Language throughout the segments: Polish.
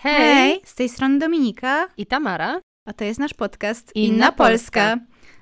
Hej, z tej strony Dominika, i Tamara. a to jest nasz podcast Inna Polska.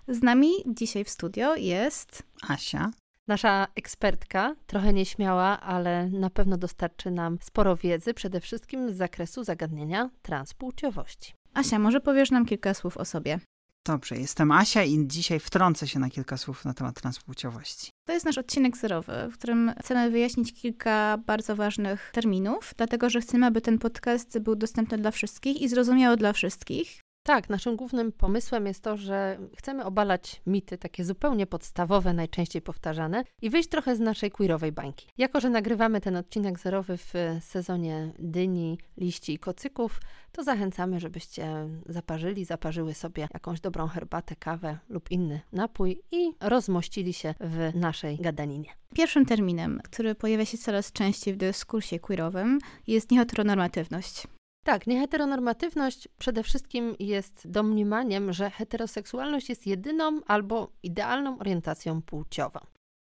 Z nami dzisiaj w studio jest Asia. Nasza ekspertka, trochę nieśmiała, ale na pewno dostarczy nam sporo wiedzy, przede wszystkim z zakresu zagadnienia transpłciowości. Asia. Może powiesz nam kilka słów o sobie? Dobrze, jestem Asia i dzisiaj wtrącę się na kilka słów na temat transpłciowości. To jest nasz odcinek zerowy, w którym chcemy wyjaśnić kilka bardzo ważnych terminów, dlatego że chcemy, aby ten podcast był dostępny dla wszystkich i zrozumiały dla wszystkich. Tak, naszym głównym pomysłem jest to, że chcemy obalać mity, takie zupełnie podstawowe, najczęściej powtarzane, i wyjść trochę z naszej queerowej bańki. Jako, że nagrywamy ten odcinek zerowy w sezonie dyni, liści i kocyków, to zachęcamy, żebyście zaparzyli, zaparzyły sobie jakąś dobrą herbatę, kawę lub inny napój i rozmościli się w naszej gadaninie. Pierwszym terminem, który pojawia się coraz częściej w dyskursie queerowym, jest nieheteronormatywność. Tak, nieheteronormatywność przede wszystkim jest domniemaniem, że heteroseksualność jest jedyną albo idealną orientacją płciową.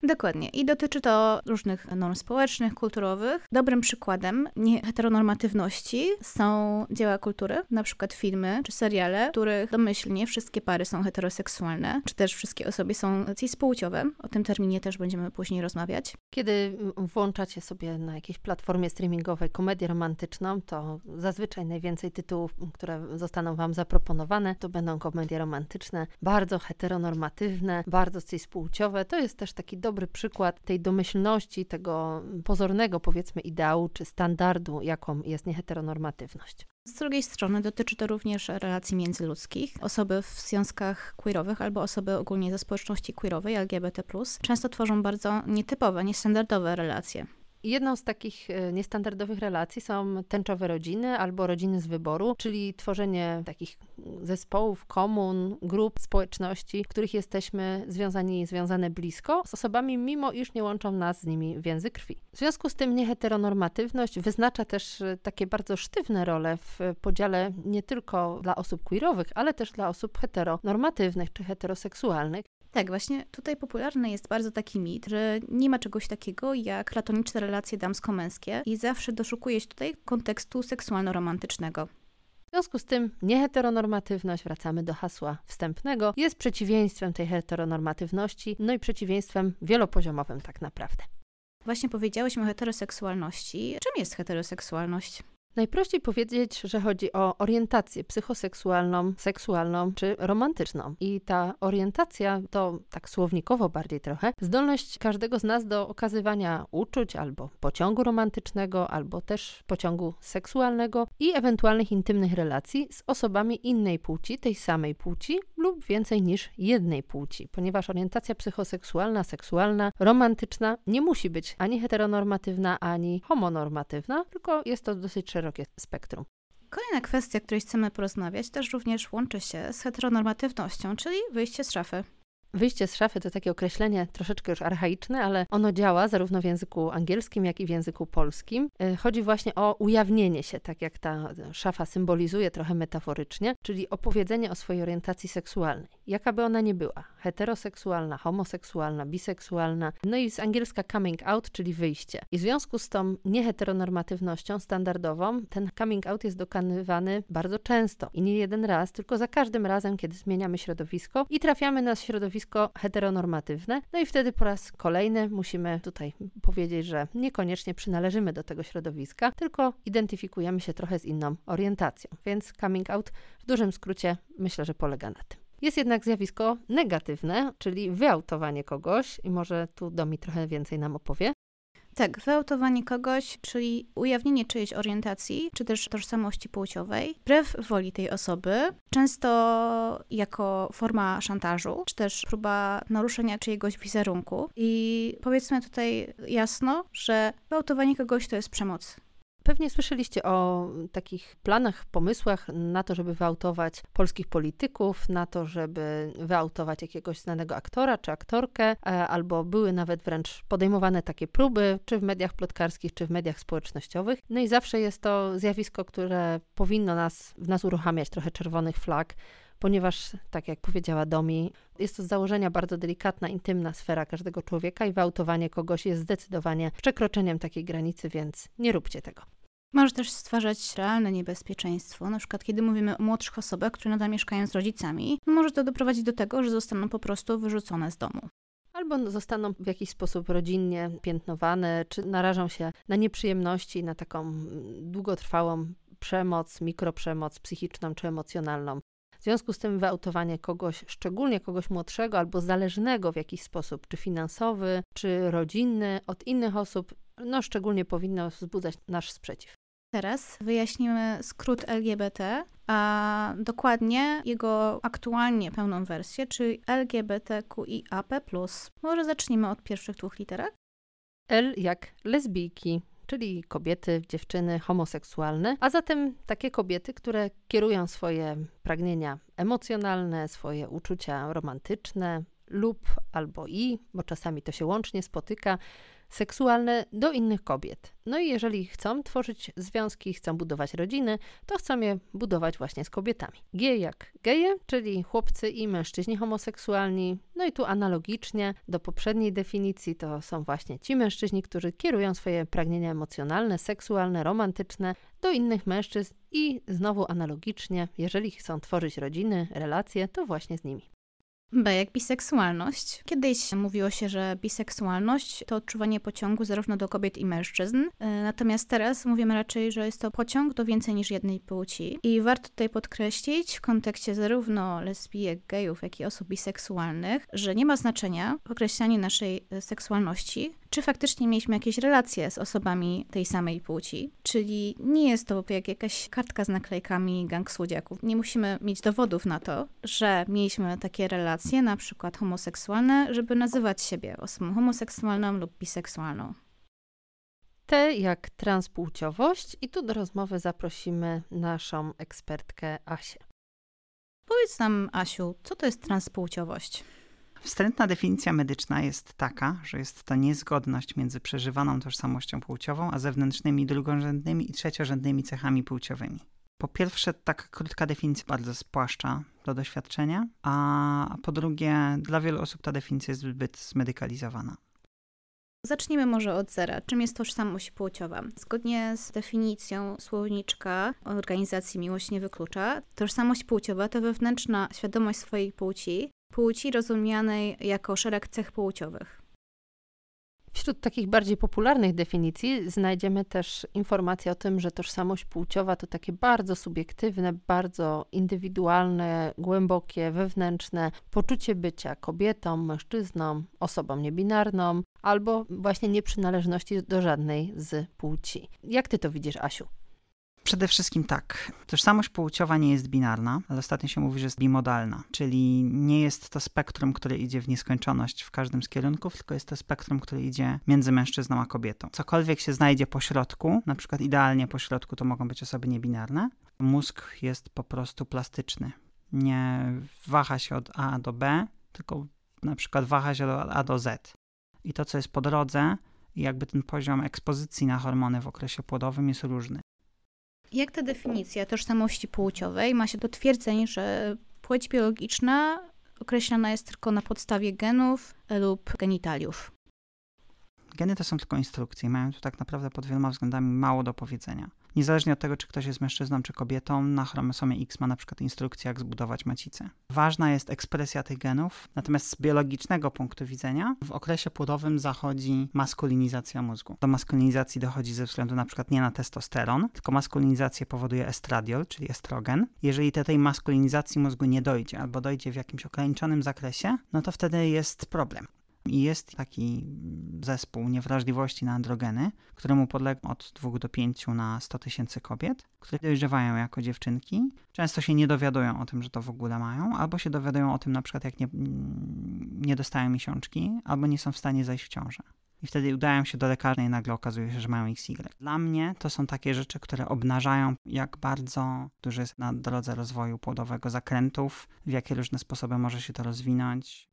Dokładnie. I dotyczy to różnych norm społecznych, kulturowych. Dobrym przykładem nieheteronormatywności są dzieła kultury, na przykład filmy czy seriale, w których domyślnie wszystkie pary są heteroseksualne, czy też wszystkie osoby są cispłciowe. O tym terminie też będziemy później rozmawiać. Kiedy włączacie sobie na jakiejś platformie streamingowej komedię romantyczną, to zazwyczaj najwięcej tytułów, które zostaną Wam zaproponowane, to będą komedie romantyczne, bardzo heteronormatywne, bardzo cispłciowe. To jest też taki dobry przykład tej domyślności, tego pozornego, powiedzmy, ideału czy standardu, jaką jest nieheteronormatywność. Z drugiej strony dotyczy to również relacji międzyludzkich. Osoby w związkach queerowych albo osoby ogólnie ze społeczności queerowej, LGBT, często tworzą bardzo nietypowe, niestandardowe relacje. Jedną z takich e, niestandardowych relacji są tęczowe rodziny albo rodziny z wyboru, czyli tworzenie takich zespołów, komun, grup, społeczności, w których jesteśmy związani, związane blisko z osobami, mimo iż nie łączą nas z nimi więzy krwi. W związku z tym nieheteronormatywność wyznacza też e, takie bardzo sztywne role w podziale nie tylko dla osób queerowych, ale też dla osób heteronormatywnych czy heteroseksualnych. Tak, właśnie tutaj popularny jest bardzo taki mit, że nie ma czegoś takiego jak platoniczne relacje damsko-męskie i zawsze doszukuje się tutaj kontekstu seksualno-romantycznego. W związku z tym nieheteronormatywność, wracamy do hasła wstępnego, jest przeciwieństwem tej heteronormatywności, no i przeciwieństwem wielopoziomowym tak naprawdę. Właśnie powiedziałyśmy o heteroseksualności. Czym jest heteroseksualność? Najprościej powiedzieć, że chodzi o orientację psychoseksualną, seksualną czy romantyczną. I ta orientacja to, tak słownikowo bardziej trochę, zdolność każdego z nas do okazywania uczuć albo pociągu romantycznego, albo też pociągu seksualnego i ewentualnych intymnych relacji z osobami innej płci, tej samej płci lub więcej niż jednej płci, ponieważ orientacja psychoseksualna, seksualna, romantyczna nie musi być ani heteronormatywna, ani homonormatywna, tylko jest to dosyć szerokie spektrum. Kolejna kwestia, o której chcemy porozmawiać, też również łączy się z heteronormatywnością, czyli wyjście z szafy. Wyjście z szafy to takie określenie troszeczkę już archaiczne, ale ono działa zarówno w języku angielskim, jak i w języku polskim. Y, chodzi właśnie o ujawnienie się, tak jak ta szafa symbolizuje trochę metaforycznie, czyli opowiedzenie o swojej orientacji seksualnej. Jaka by ona nie była, heteroseksualna, homoseksualna, biseksualna, no i z angielska coming out, czyli wyjście. I w związku z tą nieheteronormatywnością standardową, ten coming out jest dokonywany bardzo często i nie jeden raz, tylko za każdym razem, kiedy zmieniamy środowisko i trafiamy na środowisko heteronormatywne, no i wtedy po raz kolejny musimy tutaj powiedzieć, że niekoniecznie przynależymy do tego środowiska, tylko identyfikujemy się trochę z inną orientacją. Więc coming out w dużym skrócie myślę, że polega na tym. Jest jednak zjawisko negatywne, czyli wyautowanie kogoś, i może tu Domi trochę więcej nam opowie. Tak, wyautowanie kogoś, czyli ujawnienie czyjejś orientacji, czy też tożsamości płciowej, wbrew woli tej osoby, często jako forma szantażu, czy też próba naruszenia czyjegoś wizerunku. I powiedzmy tutaj jasno, że wyautowanie kogoś to jest przemoc. Pewnie słyszeliście o takich planach, pomysłach na to, żeby wyautować polskich polityków, na to, żeby wyautować jakiegoś znanego aktora czy aktorkę, e, albo były nawet wręcz podejmowane takie próby, czy w mediach plotkarskich, czy w mediach społecznościowych. No i zawsze jest to zjawisko, które powinno nas, w nas uruchamiać trochę czerwonych flag, ponieważ, tak jak powiedziała Domi, jest to z założenia bardzo delikatna, intymna sfera każdego człowieka i wyautowanie kogoś jest zdecydowanie przekroczeniem takiej granicy, więc nie róbcie tego. Może też stwarzać realne niebezpieczeństwo, na przykład kiedy mówimy o młodszych osobach, które nadal mieszkają z rodzicami, no może to doprowadzić do tego, że zostaną po prostu wyrzucone z domu. Albo zostaną w jakiś sposób rodzinnie piętnowane, czy narażą się na nieprzyjemności, na taką długotrwałą przemoc, mikroprzemoc psychiczną czy emocjonalną. W związku z tym wyautowanie kogoś, szczególnie kogoś młodszego albo zależnego w jakiś sposób, czy finansowy, czy rodzinny od innych osób, no szczególnie powinno wzbudzać nasz sprzeciw. Teraz wyjaśnimy skrót LGBT, a dokładnie jego aktualnie pełną wersję, czyli LGBTQIAP+. Może zacznijmy od pierwszych dwóch literek? L jak lesbijki, czyli kobiety, dziewczyny homoseksualne, a zatem takie kobiety, które kierują swoje pragnienia emocjonalne, swoje uczucia romantyczne lub albo i, bo czasami to się łącznie spotyka, seksualne do innych kobiet. No i jeżeli chcą tworzyć związki, chcą budować rodziny, to chcą je budować właśnie z kobietami. G jak geje, czyli chłopcy i mężczyźni homoseksualni. No i tu analogicznie do poprzedniej definicji to są właśnie ci mężczyźni, którzy kierują swoje pragnienia emocjonalne, seksualne, romantyczne do innych mężczyzn i znowu analogicznie, jeżeli chcą tworzyć rodziny, relacje, to właśnie z nimi. B jak biseksualność. Kiedyś mówiło się, że biseksualność to odczuwanie pociągu zarówno do kobiet i mężczyzn, e, natomiast teraz mówimy raczej, że jest to pociąg do więcej niż jednej płci. I warto tutaj podkreślić w kontekście zarówno lesbijek, gejów, jak i osób biseksualnych, że nie ma znaczenia określanie naszej e, seksualności, czy faktycznie mieliśmy jakieś relacje z osobami tej samej płci. Czyli nie jest to jak jakaś kartka z naklejkami gang słodziaków. Nie musimy mieć dowodów na to, że mieliśmy takie relacje, na przykład homoseksualne, żeby nazywać siebie osobą homoseksualną lub biseksualną. T jak transpłciowość i tu do rozmowy zaprosimy naszą ekspertkę Asię. Powiedz nam, Asiu, co to jest transpłciowość? Wstrętna definicja medyczna jest taka, że jest to niezgodność między przeżywaną tożsamością płciową, a zewnętrznymi drugorzędnymi i trzeciorzędnymi cechami płciowymi. Po pierwsze, taka krótka definicja bardzo spłaszcza to doświadczenia, a po drugie, dla wielu osób ta definicja jest zbyt zmedykalizowana. Zacznijmy może od zera. Czym jest tożsamość płciowa? Zgodnie z definicją słowniczka organizacji Miłość nie wyklucza, tożsamość płciowa to wewnętrzna świadomość swojej płci, płci rozumianej jako szereg cech płciowych. Wśród takich bardziej popularnych definicji znajdziemy też informację o tym, że tożsamość płciowa to takie bardzo subiektywne, bardzo indywidualne, głębokie, wewnętrzne poczucie bycia kobietą, mężczyzną, osobą niebinarną albo właśnie nieprzynależności do żadnej z płci. Jak ty to widzisz, Asiu? Przede wszystkim tak. Tożsamość płciowa nie jest binarna, ale ostatnio się mówi, że jest bimodalna, czyli nie jest to spektrum, które idzie w nieskończoność w każdym z kierunków, tylko jest to spektrum, które idzie między mężczyzną a kobietą. Cokolwiek się znajdzie po środku, na przykład idealnie po środku to mogą być osoby niebinarne, mózg jest po prostu plastyczny. Nie waha się od A do B, tylko na przykład waha się od A do Z. I to, co jest po drodze, jakby ten poziom ekspozycji na hormony w okresie płodowym jest różny. Jak ta definicja tożsamości płciowej ma się do twierdzeń, że płeć biologiczna określana jest tylko na podstawie genów lub genitaliów? Geny to są tylko instrukcje, mają tu tak naprawdę pod wieloma względami mało do powiedzenia. Niezależnie od tego, czy ktoś jest mężczyzną czy kobietą, na chromosomie X ma na przykład instrukcję, jak zbudować macicę. Ważna jest ekspresja tych genów, natomiast z biologicznego punktu widzenia w okresie płodowym zachodzi maskulinizacja mózgu. Do maskulinizacji dochodzi ze względu na przykład nie na testosteron, tylko maskulinizację powoduje estradiol, czyli estrogen. Jeżeli do tej maskulinizacji mózgu nie dojdzie albo dojdzie w jakimś ograniczonym zakresie, no to wtedy jest problem. I jest taki zespół niewrażliwości na androgeny, któremu podlega od 2 do 5 na 100 tysięcy kobiet, które dojrzewają jako dziewczynki. Często się nie dowiadują o tym, że to w ogóle mają, albo się dowiadują o tym na przykład jak nie, nie dostają miesiączki, albo nie są w stanie zajść w ciążę. I wtedy udają się do lekarza i nagle okazuje się, że mają XY. Dla mnie to są takie rzeczy, które obnażają, jak bardzo duży jest na drodze rozwoju płodowego zakrętów, w jakie różne sposoby może się to rozwinąć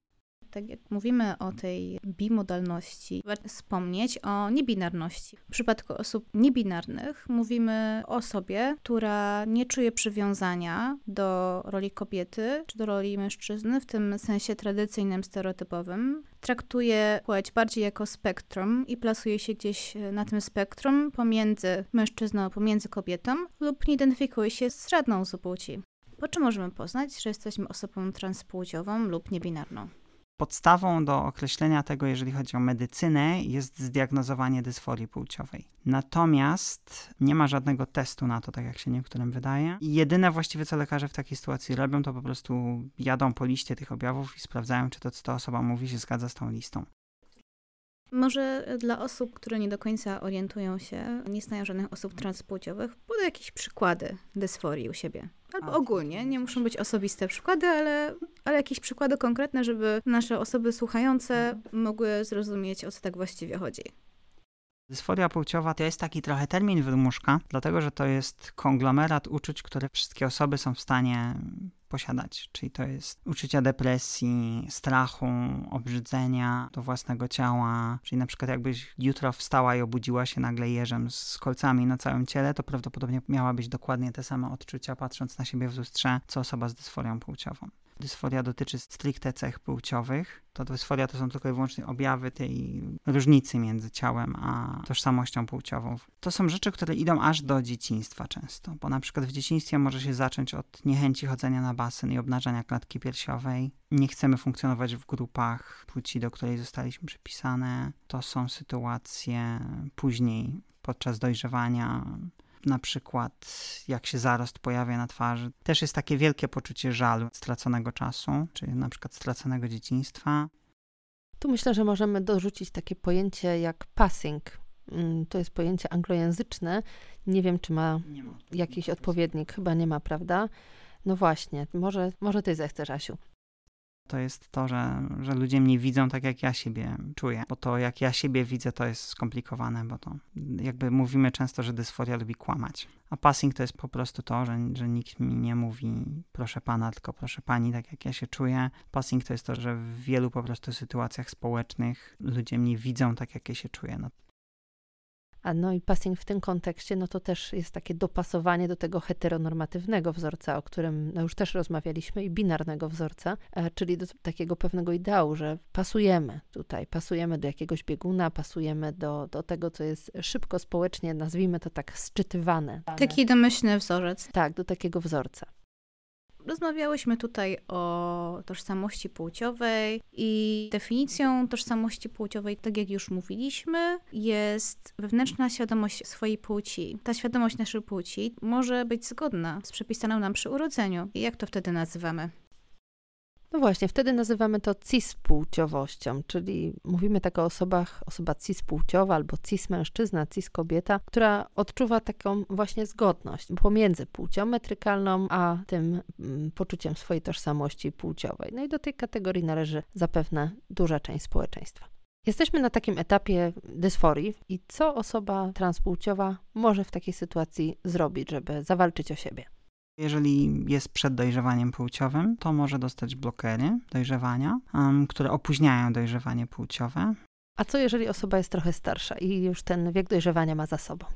tak jak mówimy o tej bimodalności, warto wspomnieć o niebinarności. W przypadku osób niebinarnych mówimy o osobie, która nie czuje przywiązania do roli kobiety czy do roli mężczyzny w tym sensie tradycyjnym, stereotypowym. Traktuje płeć bardziej jako spektrum i plasuje się gdzieś na tym spektrum pomiędzy mężczyzną, pomiędzy kobietą lub nie identyfikuje się z żadną z płci. Po czym możemy poznać, że jesteśmy osobą transpłciową lub niebinarną? Podstawą do określenia tego, jeżeli chodzi o medycynę, jest zdiagnozowanie dysforii płciowej. Natomiast nie ma żadnego testu na to, tak jak się niektórym wydaje. I jedyne właściwie, co lekarze w takiej sytuacji robią, to po prostu jadą po liście tych objawów i sprawdzają, czy to, co ta osoba mówi, się zgadza z tą listą. Może dla osób, które nie do końca orientują się, nie znają żadnych osób transpłciowych, podaj jakieś przykłady dysforii u siebie. Albo ogólnie, nie muszą być osobiste przykłady, ale, ale jakieś przykłady konkretne, żeby nasze osoby słuchające mogły zrozumieć, o co tak właściwie chodzi. Dysforia płciowa to jest taki trochę termin wydmuszka, dlatego że to jest konglomerat uczuć, które wszystkie osoby są w stanie posiadać. Czyli to jest uczucia depresji, strachu, obrzydzenia do własnego ciała. Czyli na przykład jakbyś jutro wstała i obudziła się nagle jeżem z kolcami na całym ciele, to prawdopodobnie miałabyś dokładnie te same odczucia, patrząc na siebie w lustrze, co osoba z dysforią płciową. Dysforia dotyczy stricte cech płciowych. To dysforia to są tylko i wyłącznie objawy tej różnicy między ciałem a tożsamością płciową. To są rzeczy, które idą aż do dzieciństwa często, bo na przykład w dzieciństwie może się zacząć od niechęci chodzenia na basen i obnażania klatki piersiowej. Nie chcemy funkcjonować w grupach płci, do której zostaliśmy przypisane. To są sytuacje później podczas dojrzewania na przykład jak się zarost pojawia na twarzy. Też jest takie wielkie poczucie żalu straconego czasu, czyli na przykład straconego dzieciństwa. Tu myślę, że możemy dorzucić takie pojęcie jak passing. Mm, to jest pojęcie anglojęzyczne. Nie wiem, czy ma, ma. jakiś odpowiednik. Chyba nie ma, prawda? No właśnie, może, może ty zechcesz, Asiu. To jest to, że, że ludzie mnie widzą tak, jak ja siebie czuję. Bo to, jak ja siebie widzę, to jest skomplikowane, bo to jakby mówimy często, że dysforia lubi kłamać. A passing to jest po prostu to, że, że nikt mi nie mówi proszę pana, tylko proszę pani, tak jak ja się czuję. Passing to jest to, że w wielu po prostu sytuacjach społecznych ludzie mnie widzą tak, jak ja się czuję. No, a no i passing w tym kontekście, no to też jest takie dopasowanie do tego heteronormatywnego wzorca, o którym no już też rozmawialiśmy, i binarnego wzorca, e, czyli do takiego pewnego ideału, że pasujemy tutaj, pasujemy do jakiegoś bieguna, pasujemy do, do tego, co jest szybko społecznie, nazwijmy to tak, szczytywane. Taki domyślny wzorzec. Tak, do takiego wzorca. Rozmawiałyśmy tutaj o tożsamości płciowej i definicją tożsamości płciowej, tak jak już mówiliśmy, jest wewnętrzna świadomość swojej płci. Ta świadomość naszej płci może być zgodna z przepisaną nam przy urodzeniu. I jak to wtedy nazywamy? No właśnie, wtedy nazywamy to cispłciowością, czyli mówimy tak o osobach, osoba cispłciowa albo cis-mężczyzna, cis-kobieta, która odczuwa taką właśnie zgodność pomiędzy płcią metrykalną, a tym mm, poczuciem swojej tożsamości płciowej. No i do tej kategorii należy zapewne duża część społeczeństwa. Jesteśmy na takim etapie dysforii i co osoba transpłciowa może w takiej sytuacji zrobić, żeby zawalczyć o siebie? Jeżeli jest przed dojrzewaniem płciowym, to może dostać blokery dojrzewania, um, które opóźniają dojrzewanie płciowe. A co jeżeli osoba jest trochę starsza i już ten wiek dojrzewania ma za sobą?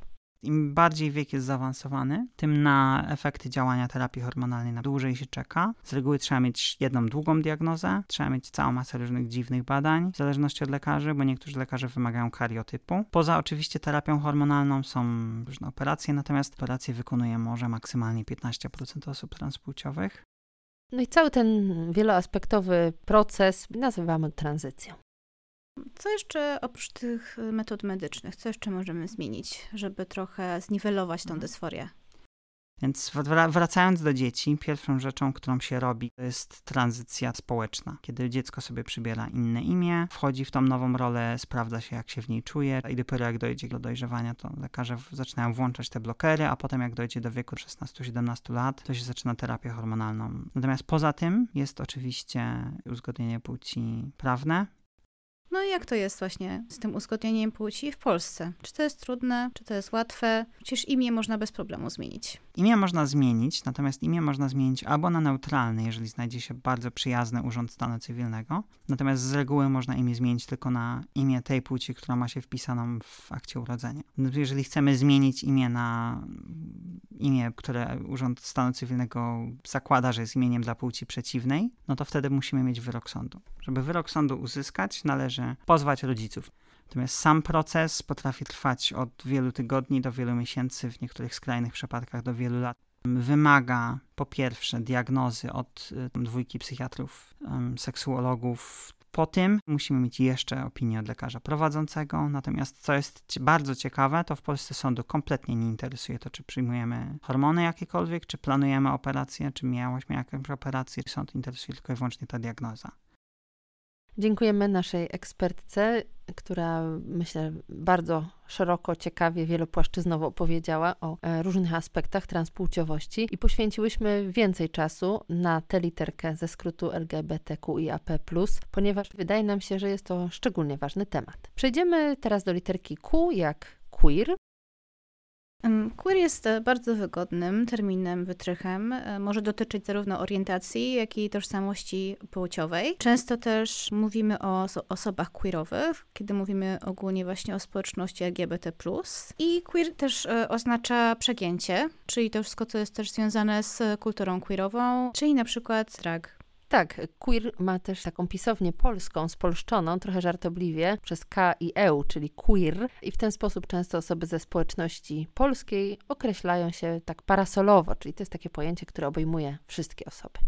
Im bardziej wiek jest zaawansowany, tym na efekty działania terapii hormonalnej na dłużej się czeka. Z reguły trzeba mieć jedną długą diagnozę, trzeba mieć całą masę różnych dziwnych badań, w zależności od lekarzy, bo niektórzy lekarze wymagają kariotypu. Poza oczywiście terapią hormonalną są różne operacje, natomiast operacje wykonuje może maksymalnie 15% osób transpłciowych. No i cały ten wieloaspektowy proces nazywamy tranzycją. Co jeszcze oprócz tych metod medycznych, co jeszcze możemy zmienić, żeby trochę zniwelować tą mhm. dysforię? Więc wracając do dzieci, pierwszą rzeczą, którą się robi, to jest tranzycja społeczna. Kiedy dziecko sobie przybiera inne imię, wchodzi w tą nową rolę, sprawdza się, jak się w niej czuje i dopiero jak dojdzie do dojrzewania, to lekarze zaczynają włączać te blokery, a potem jak dojdzie do wieku 16-17 lat, to się zaczyna terapię hormonalną. Natomiast poza tym jest oczywiście uzgodnienie płci prawne, no i jak to jest właśnie z tym uzgodnieniem płci w Polsce? Czy to jest trudne, czy to jest łatwe? Przecież imię można bez problemu zmienić. Imię można zmienić, natomiast imię można zmienić albo na neutralne, jeżeli znajdzie się bardzo przyjazny urząd stanu cywilnego, natomiast z reguły można imię zmienić tylko na imię tej płci, która ma się wpisaną w akcie urodzenia. No, jeżeli chcemy zmienić imię na imię, które urząd stanu cywilnego zakłada, że jest imieniem dla płci przeciwnej, no to wtedy musimy mieć wyrok sądu. Żeby wyrok sądu uzyskać, należy pozwać rodziców. Natomiast sam proces potrafi trwać od wielu tygodni do wielu miesięcy, w niektórych skrajnych przypadkach do wielu lat. Wymaga po pierwsze diagnozy od y, dwójki psychiatrów, seksuologów. Po tym musimy mieć jeszcze opinię od lekarza prowadzącego. Natomiast co jest bardzo ciekawe, to w Polsce sądu kompletnie nie interesuje to, czy przyjmujemy hormony jakiekolwiek, czy planujemy operację, czy miałyśmy jakąś operację. Sąd interesuje tylko i wyłącznie ta diagnoza. Dziękujemy naszej ekspertce, która myślę bardzo szeroko, ciekawie, wielopłaszczyznowo opowiedziała o e, różnych aspektach transpłciowości i poświęciłyśmy więcej czasu na tę literkę ze skrótu LGBTQIAP+, ponieważ wydaje nam się, że jest to szczególnie ważny temat. Przejdziemy teraz do literki Q jak queer, Queer jest e, bardzo wygodnym terminem, wytrychem. E, może dotyczyć zarówno orientacji, jak i tożsamości płciowej. Często też mówimy o osobach queerowych, kiedy mówimy ogólnie właśnie o społeczności LGBT. I queer też e, oznacza przegięcie, czyli to wszystko, co jest też związane z kulturą queerową, czyli na przykład drag, tak, queer ma też taką pisownię polską, spolszczoną, trochę żartobliwie, przez K i EU, czyli queer. I w ten sposób często osoby ze społeczności polskiej określają się tak parasolowo, czyli to jest takie pojęcie, które obejmuje wszystkie osoby.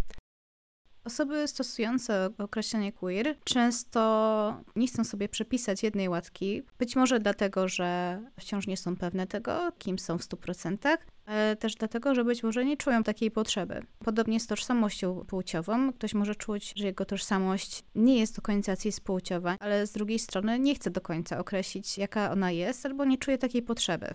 Osoby stosujące określenie queer często nie chcą sobie przepisać jednej łatki, być może dlatego, że wciąż nie są pewne tego, kim są w 100%, ale też dlatego, że być może nie czują takiej potrzeby. Podobnie z tożsamością płciową. Ktoś może czuć, że jego tożsamość nie jest do końca cis-płciowa, ale z drugiej strony nie chce do końca określić, jaka ona jest, albo nie czuje takiej potrzeby.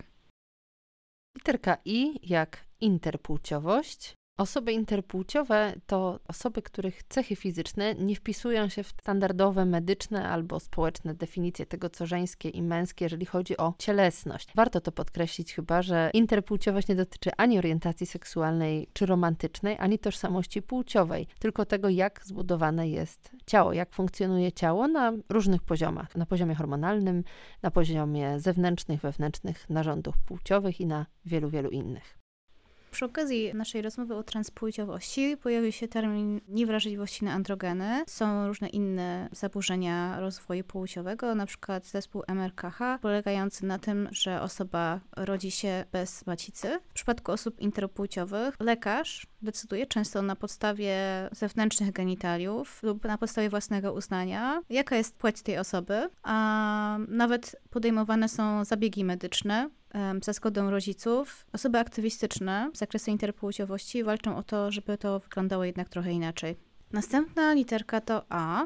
Literka I jak interpłciowość Osoby interpłciowe to osoby, których cechy fizyczne nie wpisują się w standardowe medyczne albo społeczne definicje tego, co żeńskie i męskie, jeżeli chodzi o cielesność. Warto to podkreślić chyba, że interpłciowość nie dotyczy ani orientacji seksualnej czy romantycznej, ani tożsamości płciowej, tylko tego, jak zbudowane jest ciało, jak funkcjonuje ciało na różnych poziomach. Na poziomie hormonalnym, na poziomie zewnętrznych, wewnętrznych narządów płciowych i na wielu, wielu innych. Przy okazji naszej rozmowy o transpłciowości pojawił się termin niewrażliwości na androgeny. Są różne inne zaburzenia rozwoju płciowego, na przykład zespół MRKH, polegający na tym, że osoba rodzi się bez macicy. W przypadku osób interpłciowych lekarz decyduje często na podstawie zewnętrznych genitaliów lub na podstawie własnego uznania, jaka jest płeć tej osoby, a nawet podejmowane są zabiegi medyczne, za zgodą rodziców. Osoby aktywistyczne w zakresie interpłciowości walczą o to, żeby to wyglądało jednak trochę inaczej. Następna literka to A.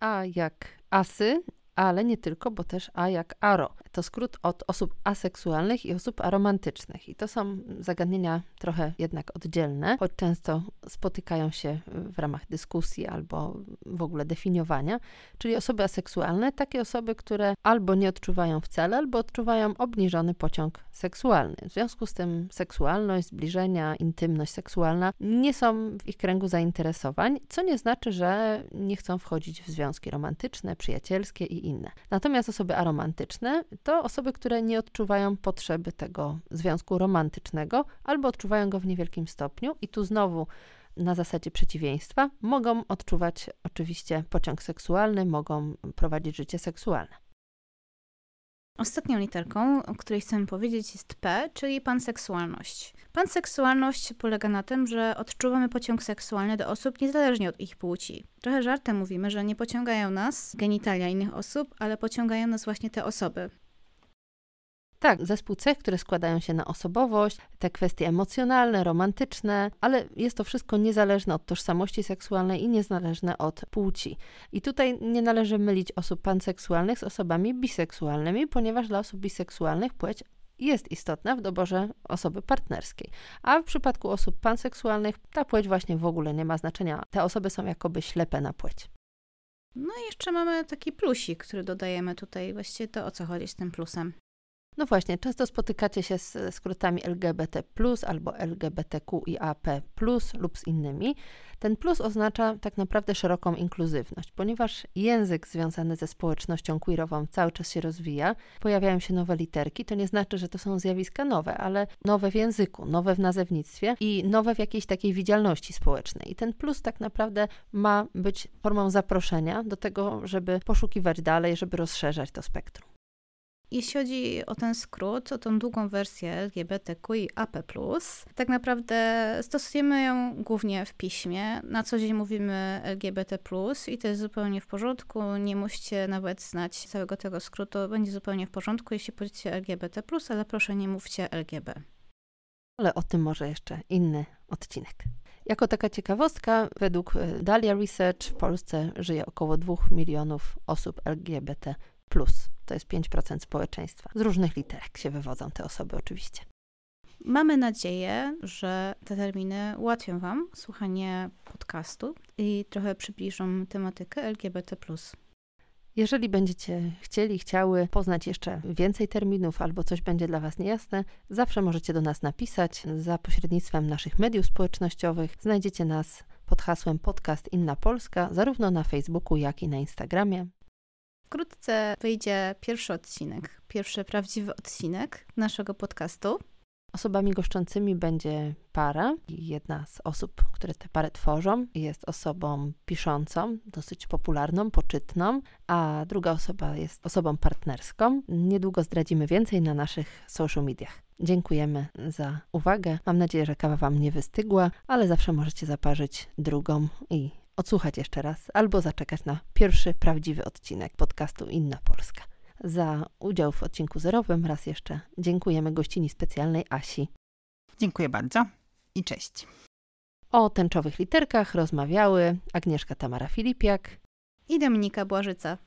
A jak asy, ale nie tylko, bo też A jak aro. To skrót od osób aseksualnych i osób aromantycznych. I to są zagadnienia trochę jednak oddzielne, choć często spotykają się w ramach dyskusji albo w ogóle definiowania. Czyli osoby aseksualne, takie osoby, które albo nie odczuwają wcale, albo odczuwają obniżony pociąg seksualny. W związku z tym seksualność, zbliżenia, intymność seksualna nie są w ich kręgu zainteresowań, co nie znaczy, że nie chcą wchodzić w związki romantyczne, przyjacielskie i inne. Natomiast osoby aromantyczne to osoby, które nie odczuwają potrzeby tego związku romantycznego albo odczuwają go w niewielkim stopniu i tu znowu na zasadzie przeciwieństwa mogą odczuwać oczywiście pociąg seksualny, mogą prowadzić życie seksualne. Ostatnią literką, o której chcemy powiedzieć, jest P, czyli panseksualność. Panseksualność polega na tym, że odczuwamy pociąg seksualny do osób niezależnie od ich płci. Trochę żartem mówimy, że nie pociągają nas genitalia innych osób, ale pociągają nas właśnie te osoby. Tak, zespół cech, które składają się na osobowość, te kwestie emocjonalne, romantyczne, ale jest to wszystko niezależne od tożsamości seksualnej i niezależne od płci. I tutaj nie należy mylić osób panseksualnych z osobami biseksualnymi, ponieważ dla osób biseksualnych płeć jest istotna w doborze osoby partnerskiej. A w przypadku osób panseksualnych ta płeć właśnie w ogóle nie ma znaczenia. Te osoby są jakoby ślepe na płeć. No i jeszcze mamy taki plusik, który dodajemy tutaj. Właściwie to o co chodzi z tym plusem? No właśnie, często spotykacie się z skrótami LGBT, albo LGBTQIAP lub z innymi. Ten plus oznacza tak naprawdę szeroką inkluzywność, ponieważ język związany ze społecznością queerową cały czas się rozwija, pojawiają się nowe literki. To nie znaczy, że to są zjawiska nowe, ale nowe w języku, nowe w nazewnictwie i nowe w jakiejś takiej widzialności społecznej. I ten plus tak naprawdę ma być formą zaproszenia do tego, żeby poszukiwać dalej, żeby rozszerzać to spektrum. Jeśli chodzi o ten skrót, o tą długą wersję LGBTQIAP+, tak naprawdę stosujemy ją głównie w piśmie. Na co dzień mówimy LGBT+, i to jest zupełnie w porządku. Nie musicie nawet znać całego tego skrótu. Będzie zupełnie w porządku, jeśli powiecie LGBT+, ale proszę nie mówcie LGB. Ale o tym może jeszcze inny odcinek. Jako taka ciekawostka, według e, Dalia Research w Polsce żyje około 2 milionów osób LGBT to jest 5% społeczeństwa. Z różnych literek się wywodzą te osoby oczywiście. Mamy nadzieję, że te terminy ułatwią Wam słuchanie podcastu i trochę przybliżą tematykę LGBT. Jeżeli będziecie chcieli, chciały poznać jeszcze więcej terminów albo coś będzie dla Was niejasne, zawsze możecie do nas napisać za pośrednictwem naszych mediów społecznościowych. Znajdziecie nas pod hasłem Podcast Inna Polska, zarówno na Facebooku, jak i na Instagramie. Wkrótce wyjdzie pierwszy odcinek, pierwszy prawdziwy odcinek naszego podcastu. Osobami goszczącymi będzie para. Jedna z osób, które tę parę tworzą, jest osobą piszącą, dosyć popularną, poczytną, a druga osoba jest osobą partnerską. Niedługo zdradzimy więcej na naszych social mediach. Dziękujemy za uwagę. Mam nadzieję, że kawa Wam nie wystygła, ale zawsze możecie zaparzyć drugą i odsłuchać jeszcze raz albo zaczekać na pierwszy prawdziwy odcinek podcastu Inna Polska. Za udział w odcinku zerowym raz jeszcze dziękujemy gościni specjalnej Asi. Dziękuję bardzo i cześć. O tęczowych literkach rozmawiały Agnieszka Tamara Filipiak i Dominika Błażyca.